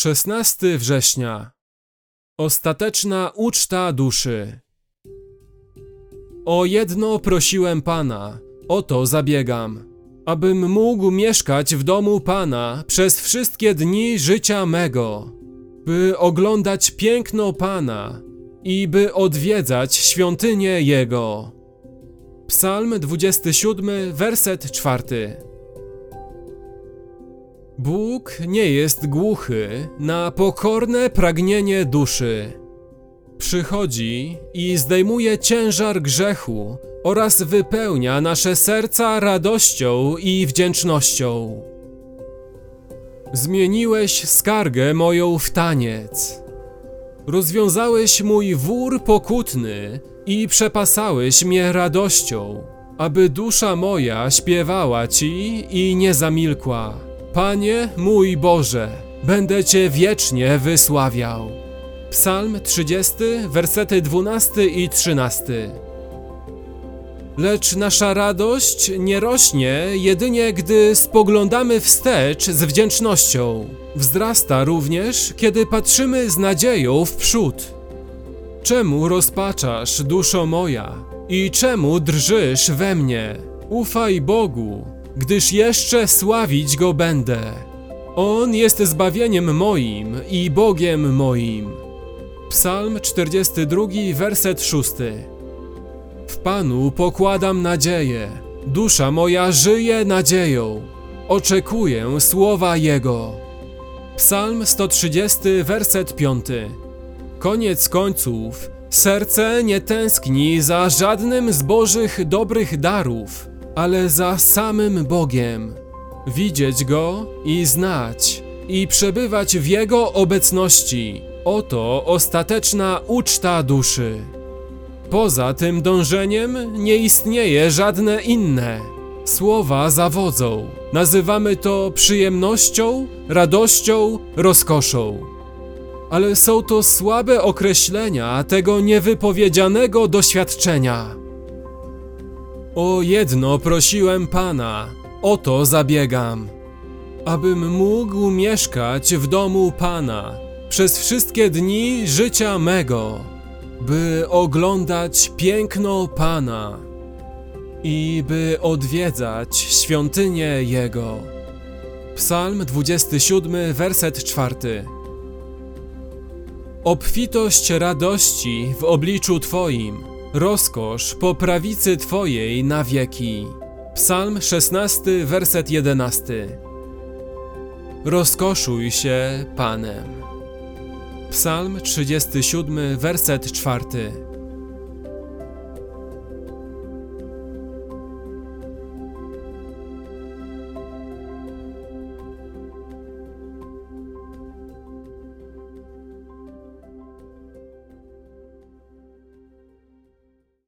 16 września. Ostateczna uczta duszy. O jedno prosiłem Pana, o to zabiegam, abym mógł mieszkać w domu Pana przez wszystkie dni życia mego, by oglądać piękno Pana i by odwiedzać świątynię Jego. Psalm 27, werset 4. Bóg nie jest głuchy na pokorne pragnienie duszy. Przychodzi i zdejmuje ciężar grzechu oraz wypełnia nasze serca radością i wdzięcznością. Zmieniłeś skargę moją w taniec. Rozwiązałeś mój wór pokutny i przepasałeś mnie radością, aby dusza moja śpiewała Ci i nie zamilkła. Panie mój Boże, będę Cię wiecznie wysławiał. Psalm 30, wersety 12 i 13. Lecz nasza radość nie rośnie jedynie gdy spoglądamy wstecz z wdzięcznością. Wzrasta również, kiedy patrzymy z nadzieją w przód. Czemu rozpaczasz, duszo moja? I czemu drżysz we mnie? Ufaj Bogu, gdyż jeszcze sławić Go będę. On jest zbawieniem moim i Bogiem moim. Psalm 42, werset 6. W Panu pokładam nadzieję. Dusza moja żyje nadzieją. Oczekuję słowa Jego. Psalm 130, werset 5. Koniec końców, serce nie tęskni za żadnym z Bożych dobrych darów, ale za samym Bogiem. Widzieć Go i znać, i przebywać w Jego obecności. Oto ostateczna uczta duszy. Poza tym dążeniem nie istnieje żadne inne. Słowa zawodzą. Nazywamy to przyjemnością, radością, rozkoszą. Ale są to słabe określenia tego niewypowiedzianego doświadczenia. O jedno prosiłem Pana, o to zabiegam, abym mógł mieszkać w domu Pana przez wszystkie dni życia mego, by oglądać piękno Pana i by odwiedzać świątynię Jego. Psalm 27, werset 4. Obfitość radości w obliczu Twoim, rozkosz po prawicy Twojej na wieki. Psalm 16, werset 11. Rozkoszuj się Panem. Psalm 37, werset 4.